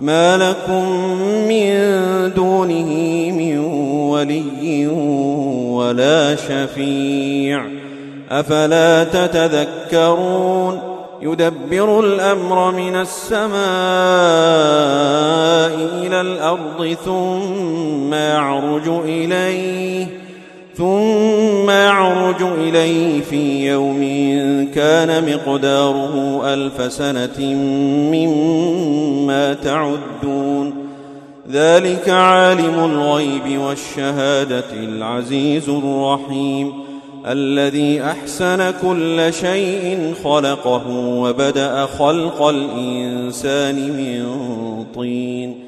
ما لكم من دونه من ولي ولا شفيع أفلا تتذكرون يدبر الأمر من السماء إلى الأرض ثم يعرج إليه ثم يعرج إليه في يوم كان مقداره ألف سنة مما تعدون. ذلك عالم الغيب والشهادة العزيز الرحيم. الذي أحسن كل شيء خلقه وبدأ خلق الإنسان من طين.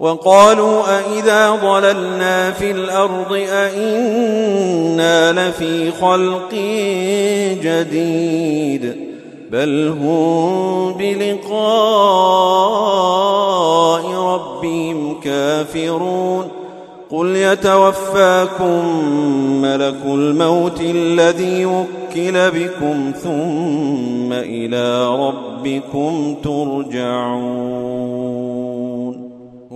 وقالوا أإذا ضللنا في الأرض أإنا لفي خلق جديد بل هم بلقاء ربهم كافرون قل يتوفاكم ملك الموت الذي وكل بكم ثم إلى ربكم ترجعون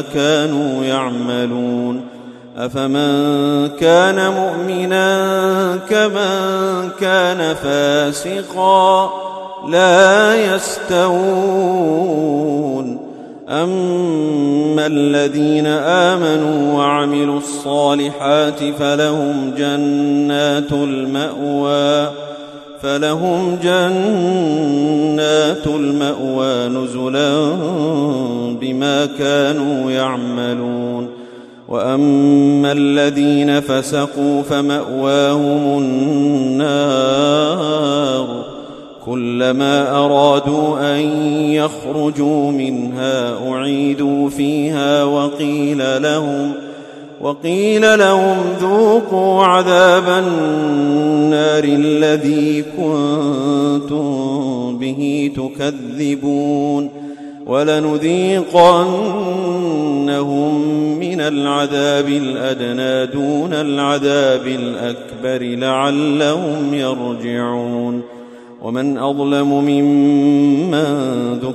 كانوا يعملون أفمن كان مؤمنا كمن كان فاسقا لا يستوون أما الذين آمنوا وعملوا الصالحات فلهم جنات المأوى فلهم جنات المأوى نزلا بما كانوا يعملون. وأما الذين فسقوا فمأواهم النار. كلما أرادوا أن يخرجوا منها أعيدوا فيها وقيل لهم وقيل لهم ذوقوا عذاب النار الذي كنتم به تكذبون ولنذيقنهم من العذاب الأدنى دون العذاب الأكبر لعلهم يرجعون. ومن أظلم ممن